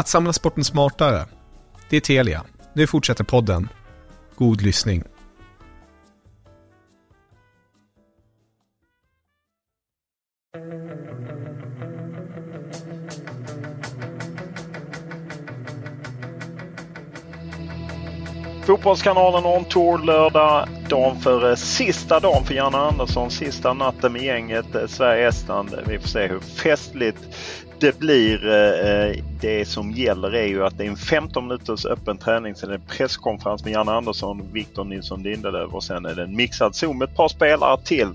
Att samla sporten smartare. Det är Telia. Nu fortsätter podden. God lyssning. Fotbollskanalen on tour lördag. Dagen för eh, sista dagen för Janne Andersson. Sista natten med gänget eh, Sverige-Estland. Vi får se hur festligt det blir. Eh, eh, det som gäller är ju att det är en 15 minuters öppen träning. Sen är det presskonferens med Janne Andersson, Victor Nilsson Lindelöf och sen är det en mixad Zoom med ett par spelare till.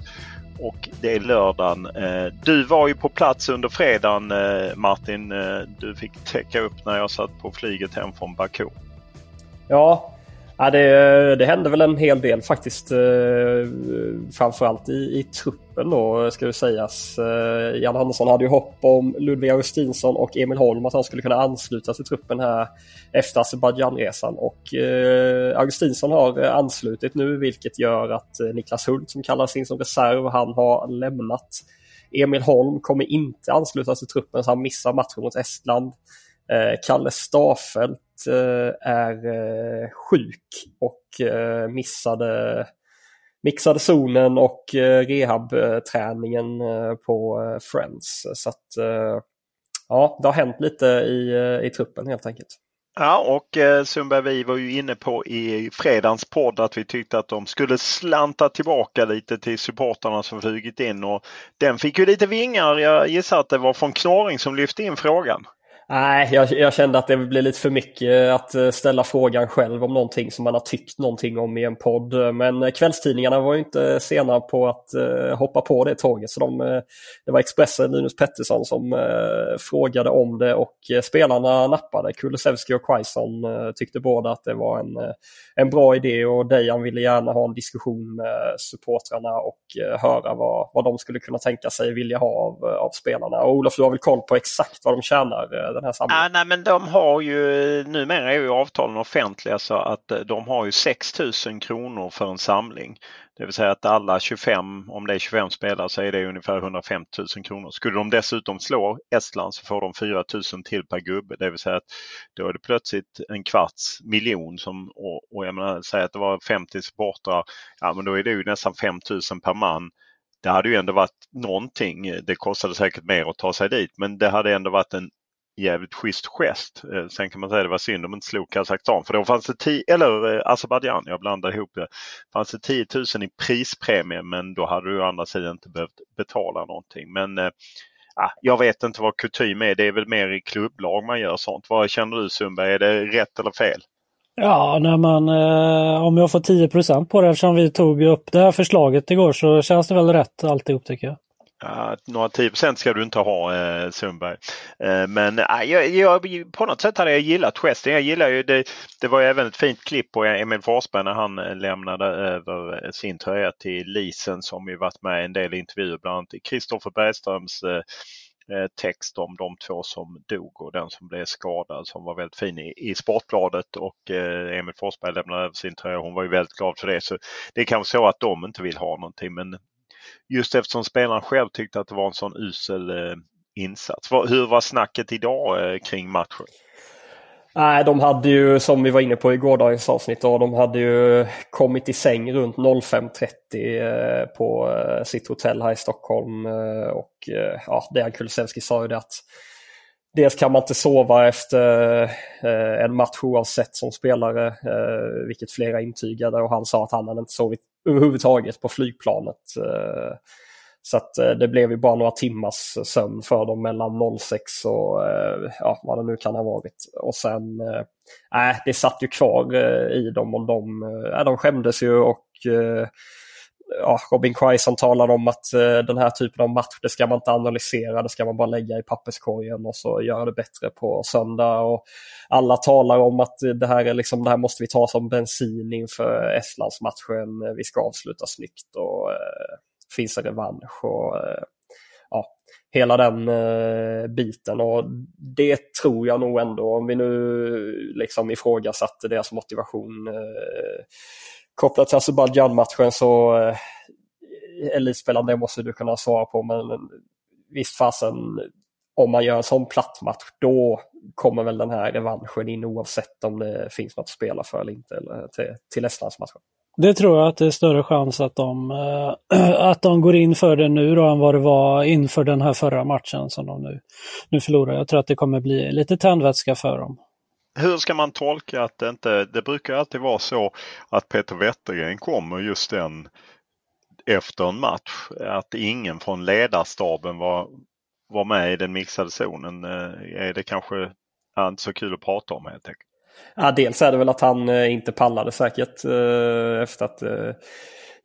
Och det är lördagen. Eh, du var ju på plats under fredagen Martin. Du fick täcka upp när jag satt på flyget hem från Baku. Ja, Ja, det, det hände väl en hel del faktiskt. Eh, framförallt i, i truppen då ska det sägas. Eh, Jan Andersson hade ju hopp om Ludvig Augustinsson och Emil Holm att han skulle kunna ansluta till truppen här efter Azerbajdzjanresan. Och eh, Augustinsson har anslutit nu vilket gör att eh, Niklas Hult som kallas in som reserv, han har lämnat. Emil Holm kommer inte ansluta till truppen så han missar matchen mot Estland. Eh, Kalle Stafelt eh, är eh, sjuk och missade mixade zonen och rehabträningen på Friends. Så att ja, det har hänt lite i, i truppen helt enkelt. Ja och eh, Sundberg, vi var ju inne på i fredagens podd att vi tyckte att de skulle slanta tillbaka lite till supportarna som flugit in och den fick ju lite vingar. Jag gissar att det var från Knorring som lyfte in frågan. Nej, jag, jag, kände att det blev lite för mycket eh, att eh, ställa frågan själv om någonting som man har tyckt någonting om i en podd. Men eh, kvällstidningarna var ju inte sena på att hoppa på det tåget. Så de, det var Expressen, Linus Pettersson, som frågade om det och spelarna nappade. Kulusevski och Quaison tyckte båda att det var en, en bra idé och Dejan ville gärna ha en diskussion med supportrarna och höra vad, vad de skulle kunna tänka sig vilja ha av, av spelarna. Och Olof, du har väl koll på exakt vad de tjänar den här samlingen? Ah, nej, men de har ju, numera är ju avtalen offentliga så att eh, de har ju 6000 kronor för en samling. Det vill säga att alla 25, om det är 25 spelare så är det ungefär 150 000 kronor. Skulle de dessutom slå Estland så får de 4 000 till per gubbe. Det vill säga att då är det plötsligt en kvarts miljon som, och, och jag menar, säg att det var 50 supportrar, ja men då är det ju nästan 5 000 per man det hade ju ändå varit någonting. Det kostade säkert mer att ta sig dit men det hade ändå varit en jävligt schysst gest. Eh, sen kan man säga att det var synd om de inte slog Kazakstan för då fanns det 10, eller eh, Azerbajdzjan, jag blandar ihop det. fanns det 10 000 i prispremie men då hade du å andra sidan inte behövt betala någonting. Men äh, jag vet inte vad kutym är. Det är väl mer i klubblag man gör sånt. Vad känner du Sundberg? Är det rätt eller fel? Ja, när man, eh, om jag får 10% på det eftersom vi tog upp det här förslaget igår så känns det väl rätt alltihop tycker jag. Ja, några 10% ska du inte ha eh, Sundberg. Eh, men eh, jag, jag, på något sätt hade jag gillat gesten. Jag gillar ju det. Det var även ett fint klipp på Emil Forsberg när han eh, lämnade över sin tröja till Lisen som ju varit med i en del intervjuer bland annat Kristoffer Bergströms eh, eh, text om de två som dog och den som blev skadad som var väldigt fin i, i Sportbladet och Emil Forsberg lämnade över sin tröja. Hon var ju väldigt glad för det. Så Det är kanske så att de inte vill ha någonting men just eftersom spelaren själv tyckte att det var en sån usel eh, insats. Hur var snacket idag eh, kring matchen? Nej, de hade ju som vi var inne på i gårdagens avsnitt då, de hade ju kommit i säng runt 05.30 eh, på sitt hotell här i Stockholm. Och ja, Dejan Kulusevski sa ju det att dels kan man inte sova efter en match oavsett som spelare, vilket flera intygade och han sa att han hade inte sovit överhuvudtaget på flygplanet. Eh, så att eh, det blev ju bara några timmars sömn för dem mellan 06 och eh, ja, vad det nu kan ha varit. Och sen, nej, äh, det satt ju kvar i dem och de, äh, de skämdes ju och ja, Robin Quaison talar om att eh, den här typen av match, det ska man inte analysera, det ska man bara lägga i papperskorgen och så göra det bättre på söndag. Och alla talar om att det här, är liksom, det här måste vi ta som bensin inför Estlandsmatchen, vi ska avsluta snyggt. Och, eh, finns en revansch och eh, ja, hela den eh, biten. Och det tror jag nog ändå, om vi nu liksom ifrågasatte deras motivation eh, kopplat till Azerbajdzjan-matchen så eh, elitspelaren, det måste du kunna svara på. Men visst fasen, om man gör en sån platt match, då kommer väl den här revanschen in oavsett om det finns något att spela för eller inte eller till, till Estlandsmatchen. Det tror jag att det är större chans att de, äh, att de går in för det nu då än vad det var inför den här förra matchen som de nu, nu förlorar. Jag tror att det kommer bli lite tändvätska för dem. Hur ska man tolka att det inte, det brukar alltid vara så att Peter Wettergren kommer just den efter en match. Att ingen från ledarstaben var, var med i den mixade zonen. Eh, är det kanske inte så kul att prata om helt enkelt? Ja, dels är det väl att han eh, inte pallade säkert eh, efter att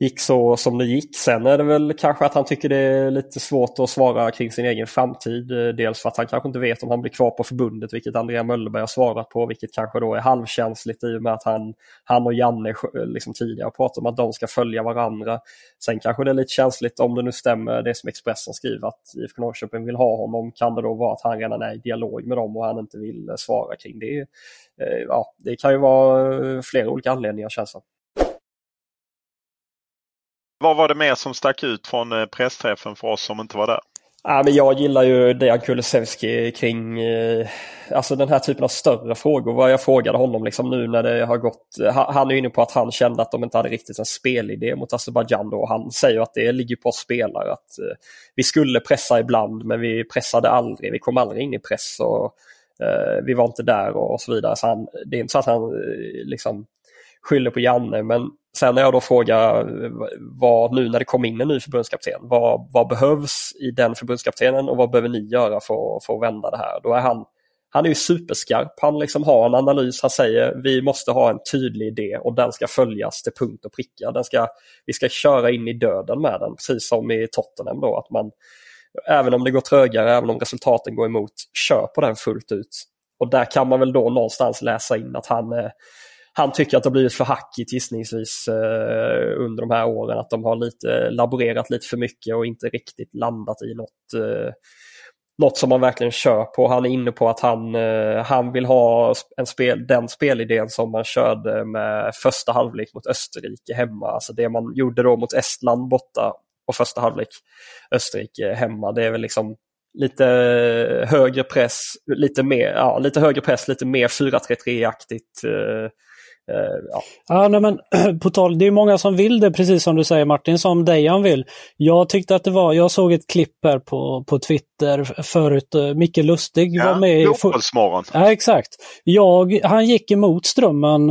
gick så som det gick. Sen är det väl kanske att han tycker det är lite svårt att svara kring sin egen framtid. Eh, dels för att han kanske inte vet om han blir kvar på förbundet, vilket Andrea Möllerberg har svarat på, vilket kanske då är halvkänsligt i och med att han, han och Janne eh, liksom tidigare pratat om att de ska följa varandra. Sen kanske det är lite känsligt om det nu stämmer det som Expressen skriver att IFK Norrköping vill ha honom. Kan det då vara att han redan är i dialog med dem och han inte vill eh, svara kring det? Ja, det kan ju vara flera olika anledningar känns det vad var det mer som stack ut från eh, pressträffen för oss som inte var där? Ja, men jag gillar ju Dejan Kulusevski kring eh, alltså den här typen av större frågor. Vad jag frågade honom liksom nu när det har gått. Eh, han är inne på att han kände att de inte hade riktigt en spelidé mot Azerbajdzjan. Han säger att det ligger på oss spelare. Att, vi skulle pressa ibland men vi pressade aldrig. Vi kom aldrig in i press. Och, eh, vi var inte där och, så vidare. Så han, det är inte så att han liksom skyller på Janne men sen när jag då frågar eh, vad, nu när det kom in en ny förbundskapten, vad, vad behövs i den förbundskaptenen och vad behöver ni göra för, för att vända det här? Då är han, han är ju superskarp, han liksom har en analys, han säger vi måste ha en tydlig idé och den ska följas till punkt och pricka. Den ska, vi ska köra in i döden med den, precis som i Tottenham då, att man även om det går trögare, även om resultaten går emot, kör på den fullt ut. Och där kan man väl då någonstans läsa in att han, eh, han tycker att det har blivit för hackigt gissningsvis eh, under de här åren. Att de har lite laborerat lite för mycket och inte riktigt landat i något, eh, något som man verkligen kör på. Han är inne på att han, eh, han vill ha en spel, den spelidén som man körde med första halvlek mot Österrike hemma. Alltså det man gjorde då mot Estland borta och första halvlek. Österrike hemma. Det är väl liksom lite högre press, lite mer, ja, lite högre press, lite mer 4-3-3-aktigt. Eh, ja. ja, nej, men på tal, det är många som vill det precis som du säger Martin, som Dejan vill. Jag tyckte att det var, jag såg ett klipp här på, på Twitter förut, uh, Micke Lustig ja, var med. Fotbollsmorgon. Ja, exakt. Jag, han gick emot strömmen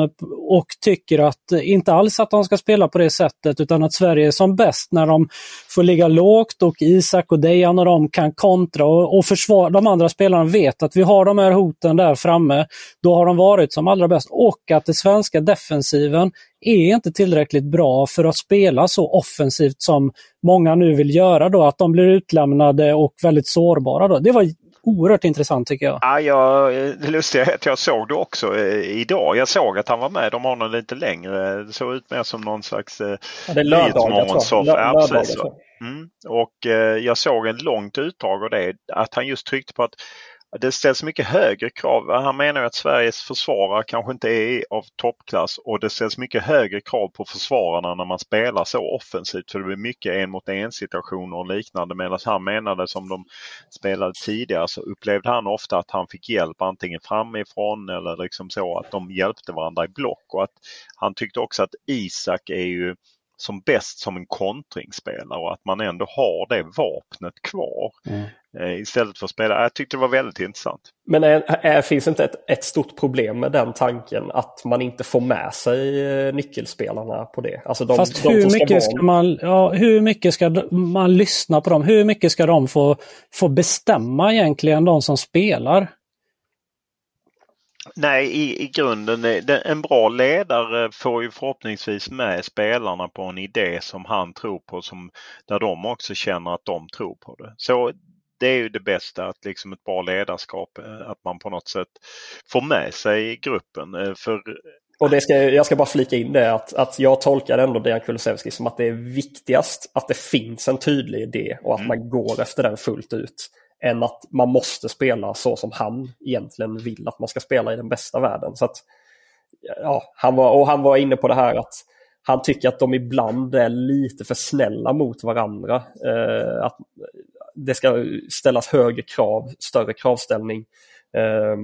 och tycker att, inte alls att de ska spela på det sättet, utan att Sverige är som bäst när de får ligga lågt och Isak och Dejan och de kan kontra och, och försvara. De andra spelarna vet att vi har de här hoten där framme. Då har de varit som allra bäst och att det svenska svenska defensiven är inte tillräckligt bra för att spela så offensivt som många nu vill göra då, att de blir utlämnade och väldigt sårbara. Då. Det var oerhört intressant tycker jag. Ja, jag det lustiga är att jag såg det också eh, idag. Jag såg att han var med. De har någon lite längre. Det såg ut mer som någon slags eh, ja, det är lördagar tror. Mm. Och eh, jag såg en långt utdrag av det. Att han just tryckte på att det ställs mycket högre krav. Han menar att Sveriges försvarare kanske inte är av toppklass och det ställs mycket högre krav på försvararna när man spelar så offensivt. För det blir mycket en mot en situationer och liknande. Medan han menade som de spelade tidigare så upplevde han ofta att han fick hjälp antingen framifrån eller liksom så att de hjälpte varandra i block. Och att Han tyckte också att Isak är ju som bäst som en kontringsspelare och att man ändå har det vapnet kvar. Mm. Eh, istället för att spela. Jag tyckte det var väldigt intressant. Men är, är, finns inte ett, ett, stort problem med den tanken att man inte får med sig eh, nyckelspelarna på det? Alltså de, Fast de hur, mycket ska man, ja, hur mycket ska man lyssna på dem? Hur mycket ska de få, få bestämma egentligen, de som spelar? Nej, i, i grunden, en bra ledare får ju förhoppningsvis med spelarna på en idé som han tror på, som, där de också känner att de tror på det. Så det är ju det bästa, att liksom ett bra ledarskap, eh, att man på något sätt får med sig gruppen. Eh, för och det ska, jag ska bara flika in det att, att jag tolkar ändå Dejan Kulusevski som att det är viktigast att det finns en tydlig idé och att mm. man går efter den fullt ut än att man måste spela så som han egentligen vill att man ska spela i den bästa världen. Så att, ja, han var, och han var inne på det här att han tycker att de ibland är lite för snälla mot varandra. Eh, att det ska ställas högre krav, större kravställning. Eh,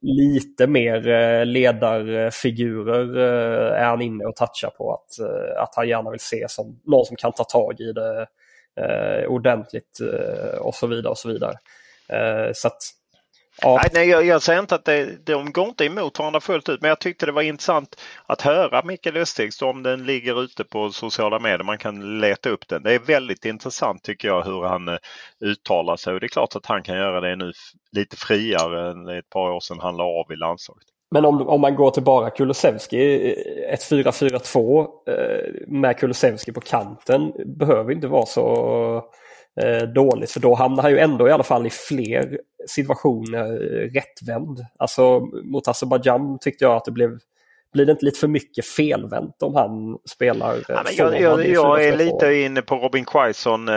lite mer eh, ledarfigurer eh, är han inne och touchar på. Att, eh, att han gärna vill se som någon som kan ta tag i det eh, Eh, ordentligt eh, och så vidare. och så vidare. Eh, så att, ja. nej, nej, jag, jag, säger inte att det, de går inte emot varandra fullt ut men jag tyckte det var intressant att höra Mikael Östig, om den ligger ute på sociala medier. Man kan leta upp den. Det är väldigt intressant tycker jag hur han eh, uttalar sig och det är klart att han kan göra det nu lite friare än ett par år sedan han la av i landslaget. Men om, om man går till bara Kulusevski, ett 4-4-2 eh, med Kulusevski på kanten behöver inte vara så eh, dåligt. För då hamnar han ju ändå i alla fall i fler situationer rättvänd. Alltså mot Azerbajdzjan tyckte jag att det blev blir det inte lite för mycket felvänt om han spelar? Eh, ja, jag, jag, jag, är lite inne på Robin Quaison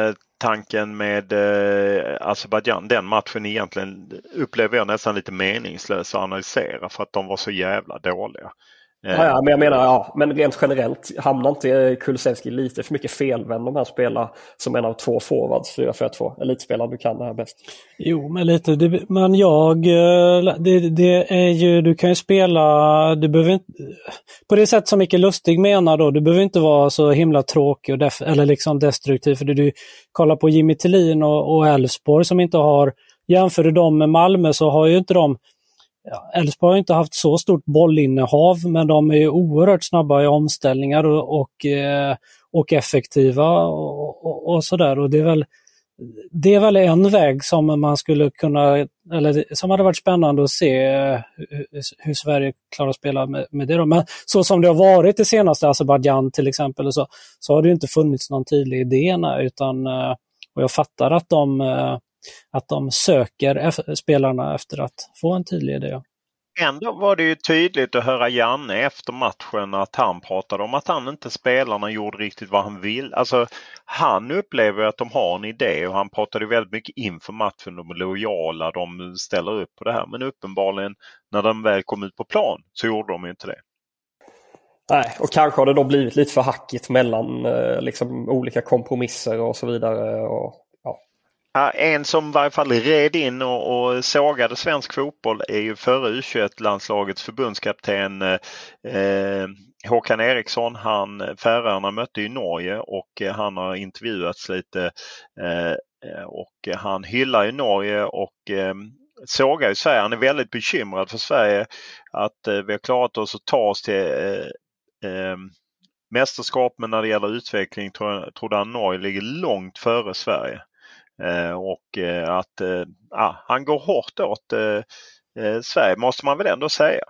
tanken med eh, Azerbajdzjan, den matchen egentligen upplever jag nästan lite meningslös att analysera för att de var så jävla dåliga. Ja, ja, men jag menar, ja, men rent generellt hamnar inte Kulusevski lite för mycket felvänd om han spelar som en av två forwards 4-4-2? Elitspelare, du kan det här bäst. Jo, men lite, det, men jag, eh, det, det, är ju, du kan ju spela, du behöver inte, på det sätt som Micke Lustig menar då, du behöver inte vara så himla tråkig och def, eller liksom destruktiv. För du kollar på Jimmy Tillin och Elfsborg som inte har, jämför du dem med Malmö så har ju inte de Elfsborg har inte haft så stort bollinnehav men de är oerhört snabba i omställningar och, och, eh, och effektiva och, och, och sådär. Och det är väl det är väl en väg som man skulle kunna, eller som hade varit spännande att se eh, hur, Sverige klarar att spela med, med det. Då. Men så som det har varit det senaste, Azerbajdzjan till exempel, så, så har det inte funnits någon tydlig idé utan eh, och jag fattar att de att de söker spelarna efter att få en tydlig idé. Ändå var det ju tydligt att höra Janne efter matchen att han pratade om att han inte spelarna gjorde riktigt vad han vill. Alltså han upplever att de har en idé och han pratade väldigt mycket inför matchen. De är lojala, de ställer upp på det här. Men uppenbarligen när de väl kom ut på plan så gjorde de inte det. Nej, och kanske har det då blivit lite för hackigt mellan eh, liksom, olika kompromisser och så vidare. Och en som i varje fall red in och, och sågade svensk fotboll är ju förre U21-landslagets förbundskapten eh, eh, Håkan Eriksson. Han, Färöarna mötte ju Norge och eh, han har intervjuats lite eh, och han hyllar ju Norge och eh, sågar ju Sverige. Han är väldigt bekymrad för Sverige att eh, vi har klarat oss att ta oss till eh, eh mästerskap men när det gäller utveckling tror, tror han Norge ligger långt före Sverige. Eh, och eh, att ja, han går hårt åt eh, eh, Sverige måste man väl ändå säga.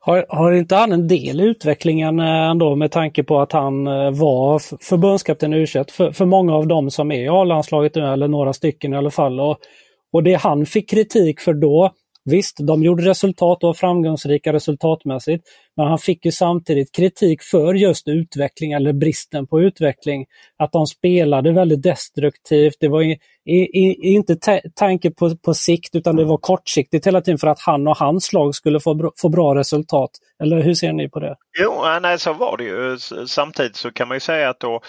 Har, har inte han en del i utvecklingen ändå med tanke på att han var förbundskapten i u för, för många av dem som är i A-landslaget nu, eller några stycken i alla fall. Och, och det han fick kritik för då, Visst, de gjorde resultat och var framgångsrika resultatmässigt, men han fick ju samtidigt kritik för just utveckling eller bristen på utveckling. Att de spelade väldigt destruktivt. Det var i, i, inte tanke på, på sikt utan det var kortsiktigt hela tiden för att han och hans lag skulle få, få bra resultat. Eller hur ser ni på det? Jo, nej, så var det ju. Samtidigt så kan man ju säga att då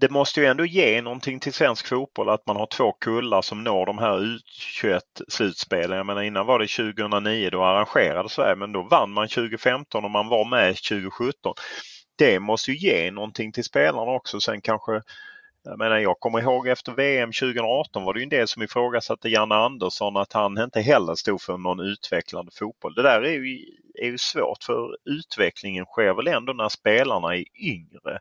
det måste ju ändå ge någonting till svensk fotboll att man har två kullar som når de här U21-slutspelen. Jag menar innan var det 2009 då arrangerade Sverige men då vann man 2015 och man var med 2017. det måste ju ge någonting till spelarna också. Sen kanske jag menar jag kommer ihåg efter VM 2018 var det ju en del som ifrågasatte Janne Andersson att han inte heller stod för någon utvecklande fotboll. Det där är ju, är ju svårt för utvecklingen sker väl ändå när spelarna är yngre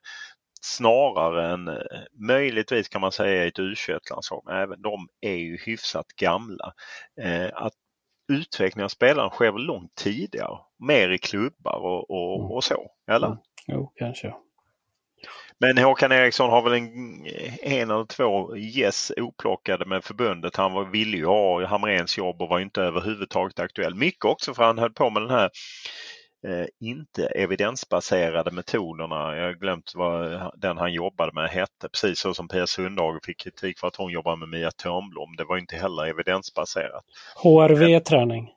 snarare än eh, möjligtvis kan man säga ett U21-landslag, men även de är ju hyfsat gamla. Eh, att utvecklingen av spelaren sker väl långt tidigare, mer i klubbar och, och, mm. och så, eller? Mm. Jo, kanske. Men Håkan Eriksson har väl en, en eller två yes oplockade med förbundet. Han var, ville ju ha Hamrens jobb och var inte överhuvudtaget aktuell. Mycket också för han höll på med den här inte evidensbaserade metoderna. Jag har glömt vad den han jobbade med hette. Precis så som Pia Sundhage fick kritik för att hon jobbar med Mia Törnblom. Det var inte heller evidensbaserat. HRV-träning.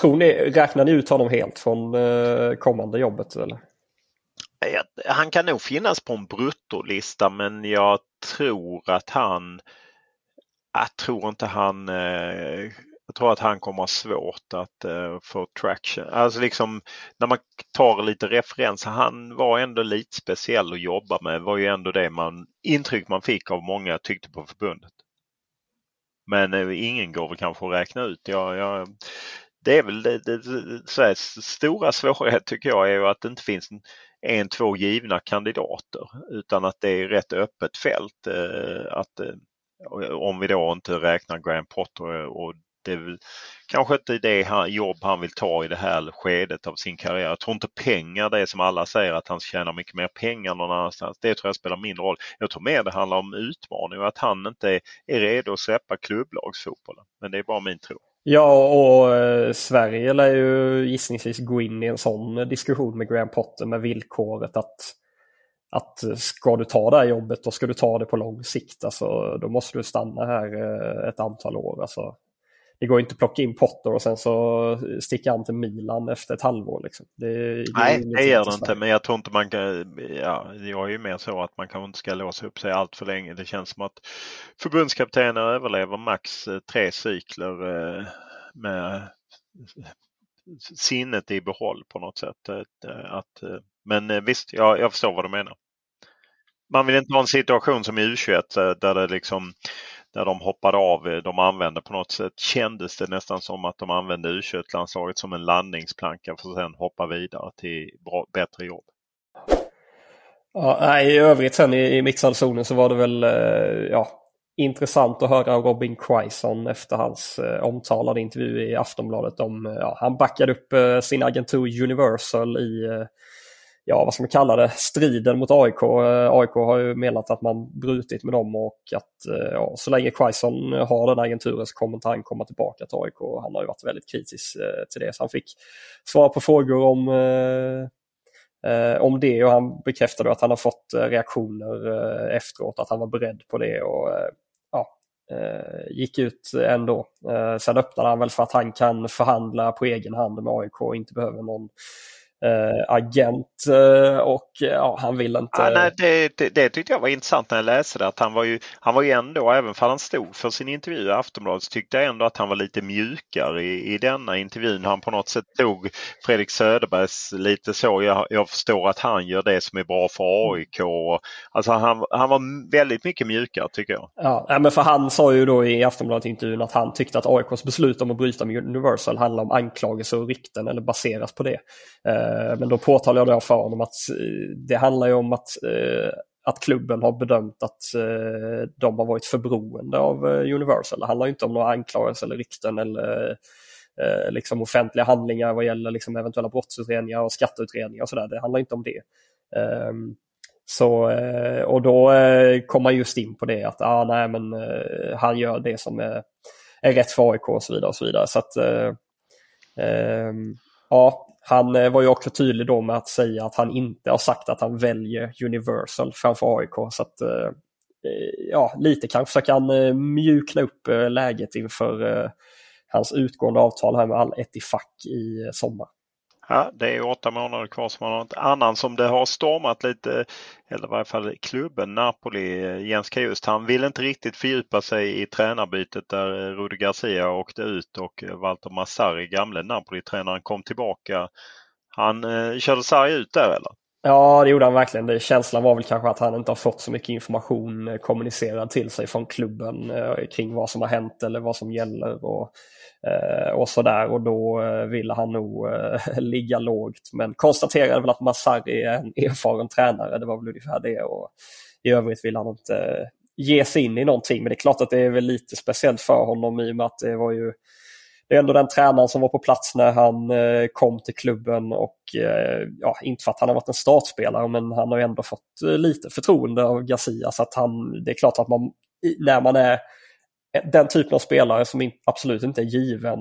Tror ni, räknar ni ut honom helt från eh, kommande jobbet? Eller? Han kan nog finnas på en bruttolista men jag tror att han jag tror inte han eh, jag tror att han kommer ha svårt att eh, få traction. Alltså liksom när man tar lite referens, han var ändå lite speciell att jobba med. var ju ändå det man, intryck man fick av många tyckte på förbundet. Men eh, ingen går väl kanske att räkna ut. Jag, jag, det är väl det, det, Sveriges stora svårighet tycker jag är ju att det inte finns en, en, två givna kandidater utan att det är rätt öppet fält. Eh, att eh, om vi då inte räknar Graham Potter och det är kanske inte det jobb han vill ta i det här skedet av sin karriär. Jag tror inte pengar, det är som alla säger att han tjänar mycket mer pengar någon annanstans. Det tror jag spelar mindre roll. Jag tror mer det handlar om utmaning och att han inte är redo att släppa klubblagsfotbollen. Men det är bara min tro. Ja, och eh, Sverige lär ju gissningsvis gå in i en sån diskussion med Graham Potter med villkoret att att ska du ta det här jobbet då ska du ta det på lång sikt. Alltså, då måste du stanna här eh, ett antal år. Alltså, det går inte att plocka in Potter och sen så sticka han till Milan efter ett halvår. Liksom. Det, det Nej, det gör det inte. Men jag tror inte man kan... Ja, jag är ju mer så att man kanske inte ska låsa upp sig allt för länge. Det känns som att förbundskaptener överlever max eh, tre cykler eh, med sinnet i behåll på något sätt. Att, men visst, jag, jag förstår vad du menar. Man vill inte ha en situation som i U21 där det liksom när de hoppade av. Eh, de använde på något sätt, kändes det nästan som att de använde U21-landslaget som en landningsplanka för att sedan hoppa vidare till bra, bättre jobb. Ja, I övrigt sen i, i mixade zonen så var det väl eh, ja, intressant att höra Robin Quaison efter hans eh, omtalade intervju i Aftonbladet. Om, eh, ja, han backade upp eh, sin agentur Universal i eh, ja, vad ska man kalla det, striden mot AIK. Eh, AIK har ju menat att man brutit med dem och att eh, ja, så länge Quaison har den agenturen så kommer inte han komma tillbaka till AIK. Han har ju varit väldigt kritisk eh, till det. Så han fick svara på frågor om, om det och han bekräftade att han har fått reaktioner efteråt, att han var beredd på det. och ja, gick ut ändå. sen öppnade han väl för att han kan förhandla på egen hand med AIK och inte behöver någon eh, agent eh, och ja, han vill inte... Ja, nej, det, det, det, tyckte jag var intressant när jag läste det. Att han, var ju, han var ju ändå, även om han stod för sin intervju i Aftonbladet, så tyckte jag ändå att han var lite mjukare i, i denna intervjun. Han på något sätt tog Fredrik Söderbergs lite så. Jag, jag förstår att han gör det som är bra för AIK. Alltså han, han var väldigt mycket mjukare tycker jag. Ja, men för han sa ju då i Aftonbladet-intervjun att han tyckte att AIKs beslut om att bryta med Universal handlar om anklagelser och rykten eller baseras på det. Eh, Eh, men då påtalade jag för honom att eh, det handlar ju om att, eh, att klubben har bedömt att de har varit för beroende av Universal. Det handlar inte om några anklagelser eller rykten eller liksom offentliga handlingar vad gäller liksom eventuella brottsutredningar och skatteutredningar och sådär. Det handlar inte om det. Ehm, så, och då kom man just in på det att ah, nej, men, han gör det som är, är rätt för AIK och så vidare. Och så vidare. Så att, eh, ehm, ja, han eh, var ju också tydlig då med att säga att han inte har sagt att han väljer Universal framför AIK. Så att, eh, eh, ja, lite kanske försöker han mjukna upp läget inför hans utgående avtal här med Al Etifak i sommar. Ja, det är åtta månader kvar som man har något annan som det har stormat lite, eller i varje fall klubben Napoli, Jens Kajust. Han vill inte riktigt fördjupa sig i tränarbytet där eh, Rudi Garcia åkte ut och eh, Walter Massari, gamle Napoli-tränaren, kom tillbaka. Han eh, körde sarg ut där eller? Ja, det gjorde han verkligen. Det, känslan var väl kanske att han inte har fått så mycket information eh, kommunicerad till sig från klubben eh, kring vad som har hänt eller vad som gäller. Och, Eh, och sådär. Och då eh, ville han nog eh, ligga lågt. Men konstaterade väl att Masari är en erfaren tränare. Det var väl ungefär det. Och I övrigt ville han inte eh, ge sig in i någonting. Men det är klart att det är väl lite speciellt för honom i och med att det var ju det är ändå den tränaren som var på plats när han eh, kom till klubben och ja, inte för att han har varit en startspelare men han har ändå fått lite förtroende av Garcia så att han, det är klart att man när man är den typen av spelare som absolut inte är given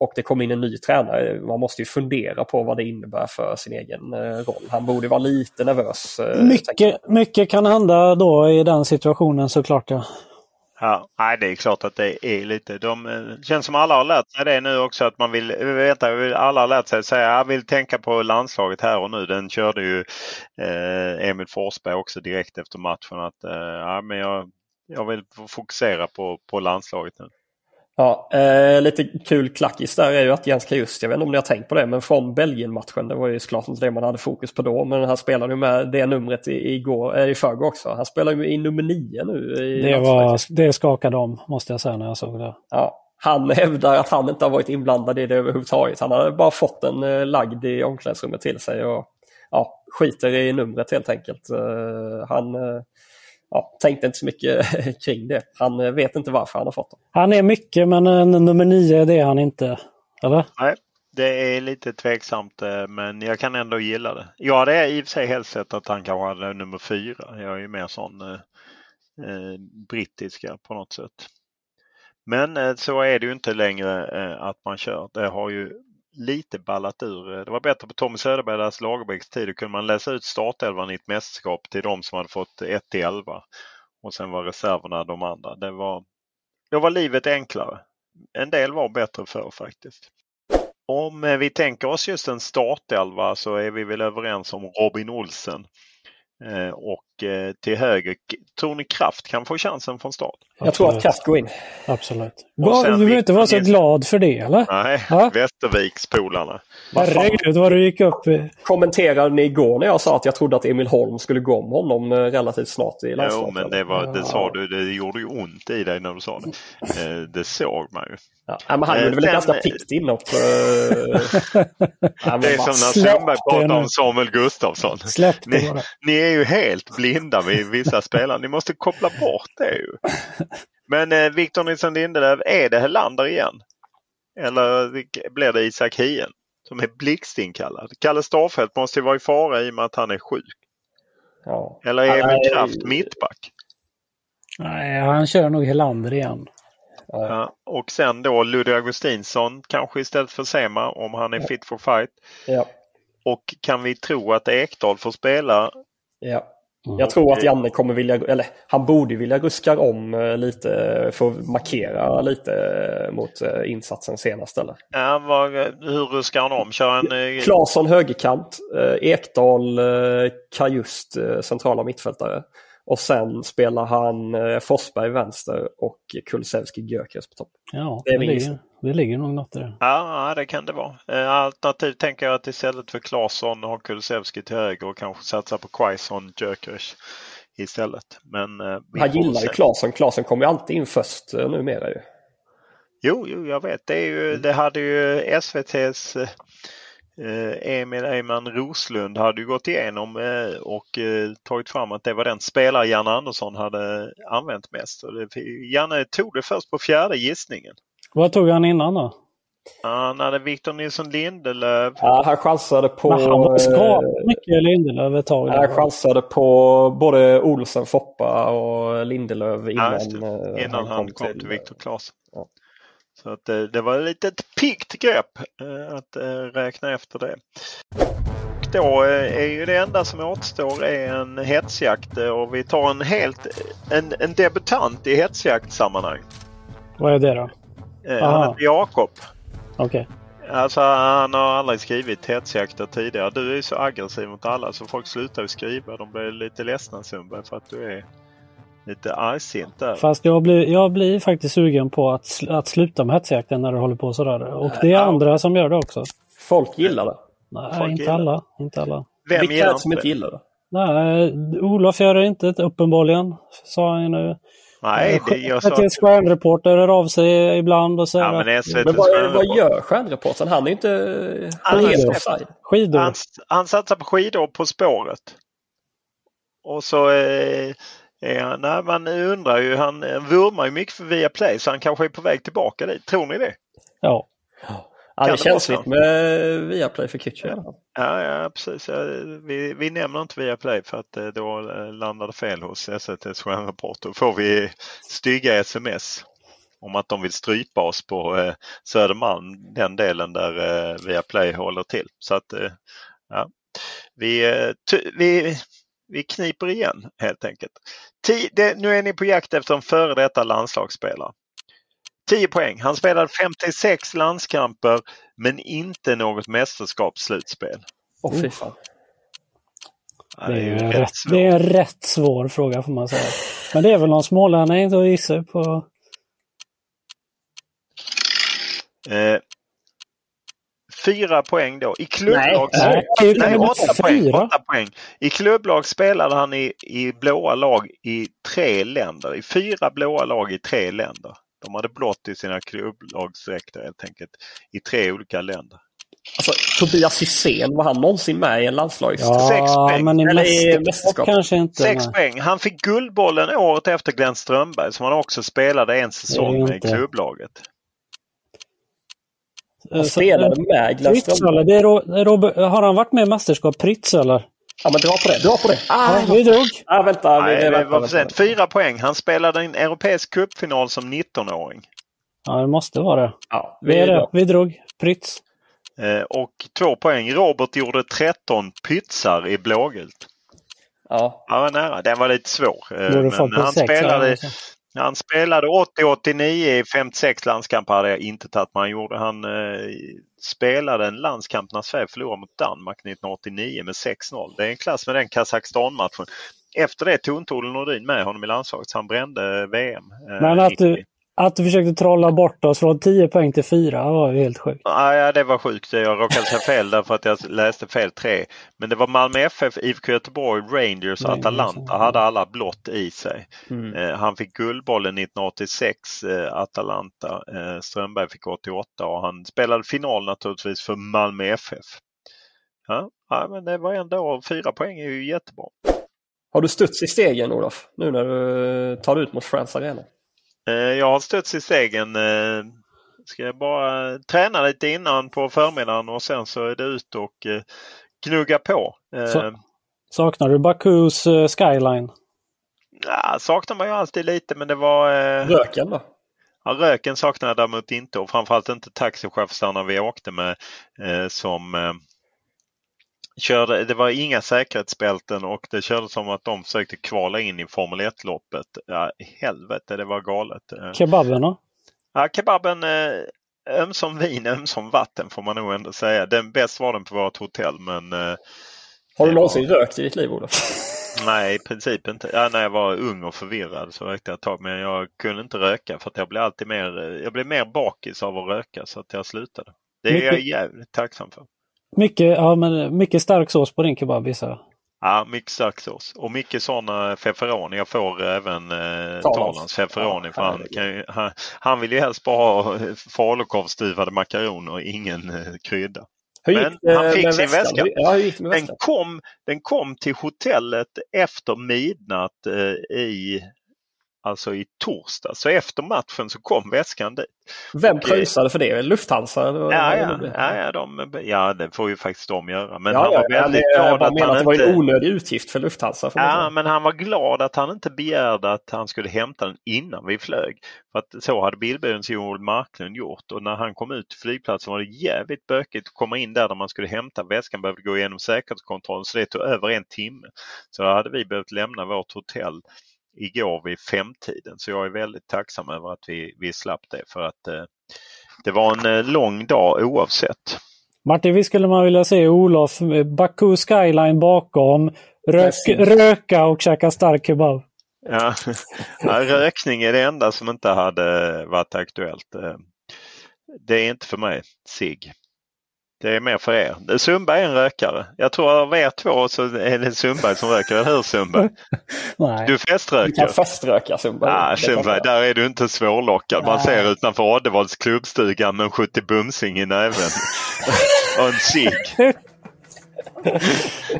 och det kommer in en ny tränare, man måste ju fundera på vad det innebär för sin egen roll. Han borde vara lite nervös. Mycket, mycket kan hända då i den situationen såklart. Ja. Ja, nej, det är klart att det är lite. De, det känns som alla har lärt sig det nu också att man vill veta. Alla har lärt sig att säga jag vill tänka på landslaget här och nu. Den körde ju eh, Emil Forsberg också direkt efter matchen att eh, ja, men jag, jag vill fokusera på, på landslaget nu. Ja, eh, lite kul klackis där är ju att Jens Kajust, jag vet inte om ni har tänkt på det, men från Belgien-matchen, det var ju såklart inte det man hade fokus på då, men han spelade ju med det numret i, igår, äh, i förrgår också. Han spelar ju i nummer nio nu. det, var, det skakade om, måste jag säga, när jag såg det. Ja, han hävdar att han inte har varit inblandad i det överhuvudtaget. Han hade bara fått en eh, lagd i omklädningsrummet till sig och ja, skiter i numret helt enkelt. Uh, han... Ja, tänkte inte så mycket kring det. Han eh, vet inte varför han har fått dem. Han är mycket men nummer nio det är han inte. Eller? Nej, det är lite tveksamt eh, men jag kan ändå gilla det. Ja, det är i och för sig helst sett att han kanske hade nummer fyra. Jag är ju mer sån eh, eh, brittiska på något sätt. Men eh, så är det ju inte längre eh, att man kör. Det har ju lite ballat ur. Det var bättre på Tommy Söderbergs Lagerbäcks tid. Då kunde man läsa ut startelvan i ett mästerskap till de som hade fått 1 till 11. Och sen var reserverna de andra. Det var, då var livet enklare. En del var bättre förr faktiskt. Om vi tänker oss just en startelva så är vi väl överens om Robin Olsen. Eh, och till höger, tror ni Kraft kan få chansen från start? Jag tror att Kraft går in. Absolut. Du behöver inte vara så glad för det eller? Nej, ja? Västervikspolarna. Herregud vad du gick upp. Kommenterade ni igår när jag sa att jag trodde att Emil Holm skulle gå om honom eh, relativt snart i landslaget? Jo, men det, var, det sa du, det gjorde ju ont i dig när du sa det. Det såg man ju. Ja, men han gjorde väl ett ganska piggt inhopp. det är som när Sundberg pratar om Samuel Gustafsson. Släpp ni, ni är ju helt blinda med vissa spelare. Ni måste koppla bort det ju. Men eh, Victor Nilsson Lindelöf, är det Helander igen? Eller blir det Isak Hien som är blixtinkallad? Kalle Starfelt måste ju vara i fara i och med att han är sjuk. Ja. Eller är Emil Kraft mittback? Nej, han kör nog Helander igen. Ja. och sen då Ludvig Augustinsson kanske istället för Sema om han är fit for fight. Ja. Och kan vi tro att Ekdal får spela? Ja. Mm. Jag tror att Janne kommer vilja, eller han borde vilja ruska om eh, lite för att markera lite eh, mot eh, insatsen senast eller? Ja, vad, hur ruskar han om? Kör en... Claesson högerkant, Ekdal Kajust centrala mittfältare. Och sen spelar han Forsberg vänster och Kulusevski Gyökeres på topp. Ja, det, det ligger, det ligger nog något i det. Ja, det kan det vara. Alternativt tänker jag att istället för Claesson ha Kulusevski till höger och kanske satsa på Quaison Gyökeres istället. Men eh, Han gillar ju Claesson. Claesson kommer ju alltid in först eh, numera ju. Jo, jo, jag vet. Det, är ju, det hade ju SVTs Eh, Emil Eyman Roslund hade ju gått igenom eh, och eh, tagit fram att det var den spelare Janne Andersson hade använt mest. Janne tog det först på fjärde gissningen. Vad tog han innan då? Han hade Victor Nilsson Lindelöf. Ja, han chansade på... Men han var skadad mycket Lindelöf ett tag. Han chansade på både Olsen, Foppa och Lindelöf innan, ja, innan han, han, kom, till, till Viktor Claesson. Ja. Så att det, det var ett litet piggt grepp eh, att eh, räkna efter det. Då eh, är ju det enda som återstår är en hetsjakt och vi tar en helt en, en debutant i hetsjaktsammanhang. Vad är det då? Han heter Jakob. Okej. Okay. Alltså han har aldrig skrivit hetsjakter tidigare. Du är så aggressiv mot alla så folk slutar ju skriva. De blir lite ledsna Sundberg för att du är lite argsint där. Fast jag blir, jag blir faktiskt sugen på att, att sluta med hetsjakten när du håller på sådär. Och det är ja. andra som gör det också. Folk gillar det. Nej, Folk inte gillar. alla. Inte alla. Vem Vilka gillar det som inte gillar det? Nej, Olof gör det inte uppenbarligen, sa han ju nu. Nej, det gör så. SVTs stjärnreporter hör av sig ibland och säger Ja, att men SVT Men vad, vad gör stjärnreportern? Han är ju inte han är- skidor. Han, han satsar på skidor På spåret. Och så eh, han, nej, man undrar ju, han eh, vurmar ju mycket för Viaplay så han kanske är på väg tillbaka dit. Tror ni det? Ja. Ja, det det känsligt med Viaplay för Kitchen. Ja, ja precis. Ja, Vi, vi nämner inte Viaplay för att eh, då eh, landar det fel hos SVTs stjärnreporter. Då får vi stygga sms om att de vill strypa oss på eh, Södermalm, den delen där eh, Viaplay håller till. Så att eh, ja, vi, eh, vi, vi kniper igen helt enkelt. Ti, det, nu är ni på jakt efter en före detta landslagsspelare. 10 poäng. Han spelade 56 landskamper men inte något mästerskapsslutspel. Åh fy fan. Ja, Det är, ju en rätt det är en rätt svår fråga får man säga. Men det är väl någon smålänning att gissa på. Eh, fyra poäng då. I klubblag... Nej, Nej, Nej, men åtta poäng, fyra. åtta poäng. I klubblag spelade han i, i blåa lag i tre länder. I fyra blåa lag i tre länder. De hade blått i sina klubblagsdräkter helt enkelt. I tre olika länder. Alltså Tobias Hysén, var han någonsin med i en landslags... Sex Ja, poäng. men i Eller mästerskap kanske inte. Sex nej. poäng. Han fick Guldbollen året efter Glenn Strömberg som han också spelade en säsong med i klubblaget. Han Så- spelade med Pritz Strömberg. eller? Det är Ro- Robert, har han varit med i mästerskap? Pritz eller? Ja men dra på det, dra på det! Ah, Ja, vi drog. ah, vänta, vi, Nej, vänta, var vänta, sent. Fyra poäng. Han spelade en europeisk cupfinal som 19-åring. Ja, det måste vara det. Ja, Vi är det. drar. Vi drog. Pritz. Eh, och två poäng. Robert gjorde 13 pytsar i blågult. Ja. Han var nära. Den var lite svår. Eh, men han, spelade, han spelade 80-89 i 56 landskamper hade jag inte tagit. Men han, gjorde, han eh, spelade en landskamp när Sverige förlorade mot Danmark 1989 med 6-0. Det är en klass med den Kazakstan-matchen. Efter det tog inte Olle Nordin med honom i landslaget så han brände VM. eh, Men att 90. du, att du försökte trolla bort oss från 10 poäng till 4 var ju helt sjukt. Ja, ja, det var sjukt. Jag råkade säga fel därför att jag läste fel tre. Men det var Malmö FF, IFK Göteborg, Rangers och Atalanta hade alla blått i sig. Mm. Eh, han fick Guldbollen 1986, eh, Atalanta. Eh, Strömberg fick 88 och han spelade final naturligtvis för Malmö FF. Ja, ja men det var ändå fyra poäng är ju jättebra. Har du studs i stegen Olof? Nu när du tar ut mot Friends Arena? Eh, jag har studs i stegen. Eh, ska jag bara träna lite innan på förmiddagen och sen så är det ut och eh, gnugga på. Så- Saknar du Bakus skyline? Ja, saknar man ju alltid lite men det var... Röken då? ja, röken saknade jag däremot inte och framförallt inte taxichaufförerna vi åkte med som körde. Det var inga säkerhetsbälten och det kändes som att de försökte kvala in i Formel 1-loppet. Ja, helvete, det var galet. Eh, Kebaben då? ja, kebaben eh, ömsom vin, ömsom vatten får man nog ändå säga. Den bäst var den på vårt hotell men eh, Har du någonsin var- rökt i ditt liv Olof? Nej, i princip inte. Ja, när jag var ung och förvirrad så rökte jag ett tag men jag kunde inte röka för att jag blev alltid mer, jag blev mer bakis av att röka så att jag slutade. Det är jag jävligt tacksam för. Mycket, ja, men mycket stark sås på din kebab gissar jag. Ja, mycket stark sås och mycket sådana feferoni. Jag får även eh, Talans. Feferoni Ja, för han, ju, han, han vill ju helst bara ha falukorvsstuvade makaroner och ingen eh, krydda. Hur Men gick han fick sin väskan? väska. Ja, Den kom, den kom till hotellet efter midnatt eh, i Alltså i torsdag. Så efter matchen så kom väskan dit. Vem och- pröjsade för det? Lufthansa? Ja, ja, ja, ja, de, ja, det får ju faktiskt de göra. Men ja, han var ja, väldigt glad att han att det var inte... en onödig utgift för Lufthansa. Man Ja, men han var glad att han inte begärde att han skulle hämta den innan vi flög. För att så hade bilburens Joel Marklund gjort och när han kom ut till flygplatsen var det jävligt bökigt att komma in där där man skulle hämta väskan. Behövde gå igenom säkerhetskontrollen så det tog över en timme. Så hade vi behövt lämna vårt hotell igår vid femtiden. Så jag är väldigt tacksam över att vi, vi slapp det för att eh, det var en eh, lång dag oavsett. Martin, visst skulle man vilja se Olof Baku skyline bakom, rök, röka och käka stark kebab. Ja, ja, rökning är det enda som inte hade varit aktuellt. Eh, Det är inte för mig, sig. Det är mer för er. Sundberg är en rökare. Jag tror av er två så är det Sundberg som röker, eller hur Sundberg? Nej. Du feströker? Du kan feströka Sundberg. Ah, Sundberg, där är du inte svårlockad. Man Nej. ser utanför Addevalls klubbstuga med en 70 bumsing i näven. och en cigg.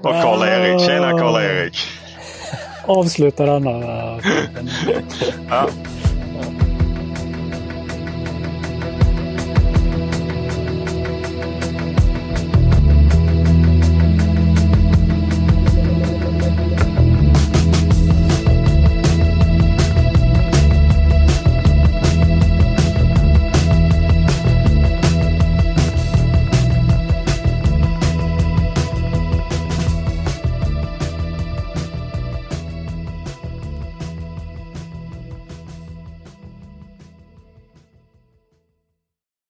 Och Karl-Erik. Tjena Karl-Erik. Avsluta denna. Ja.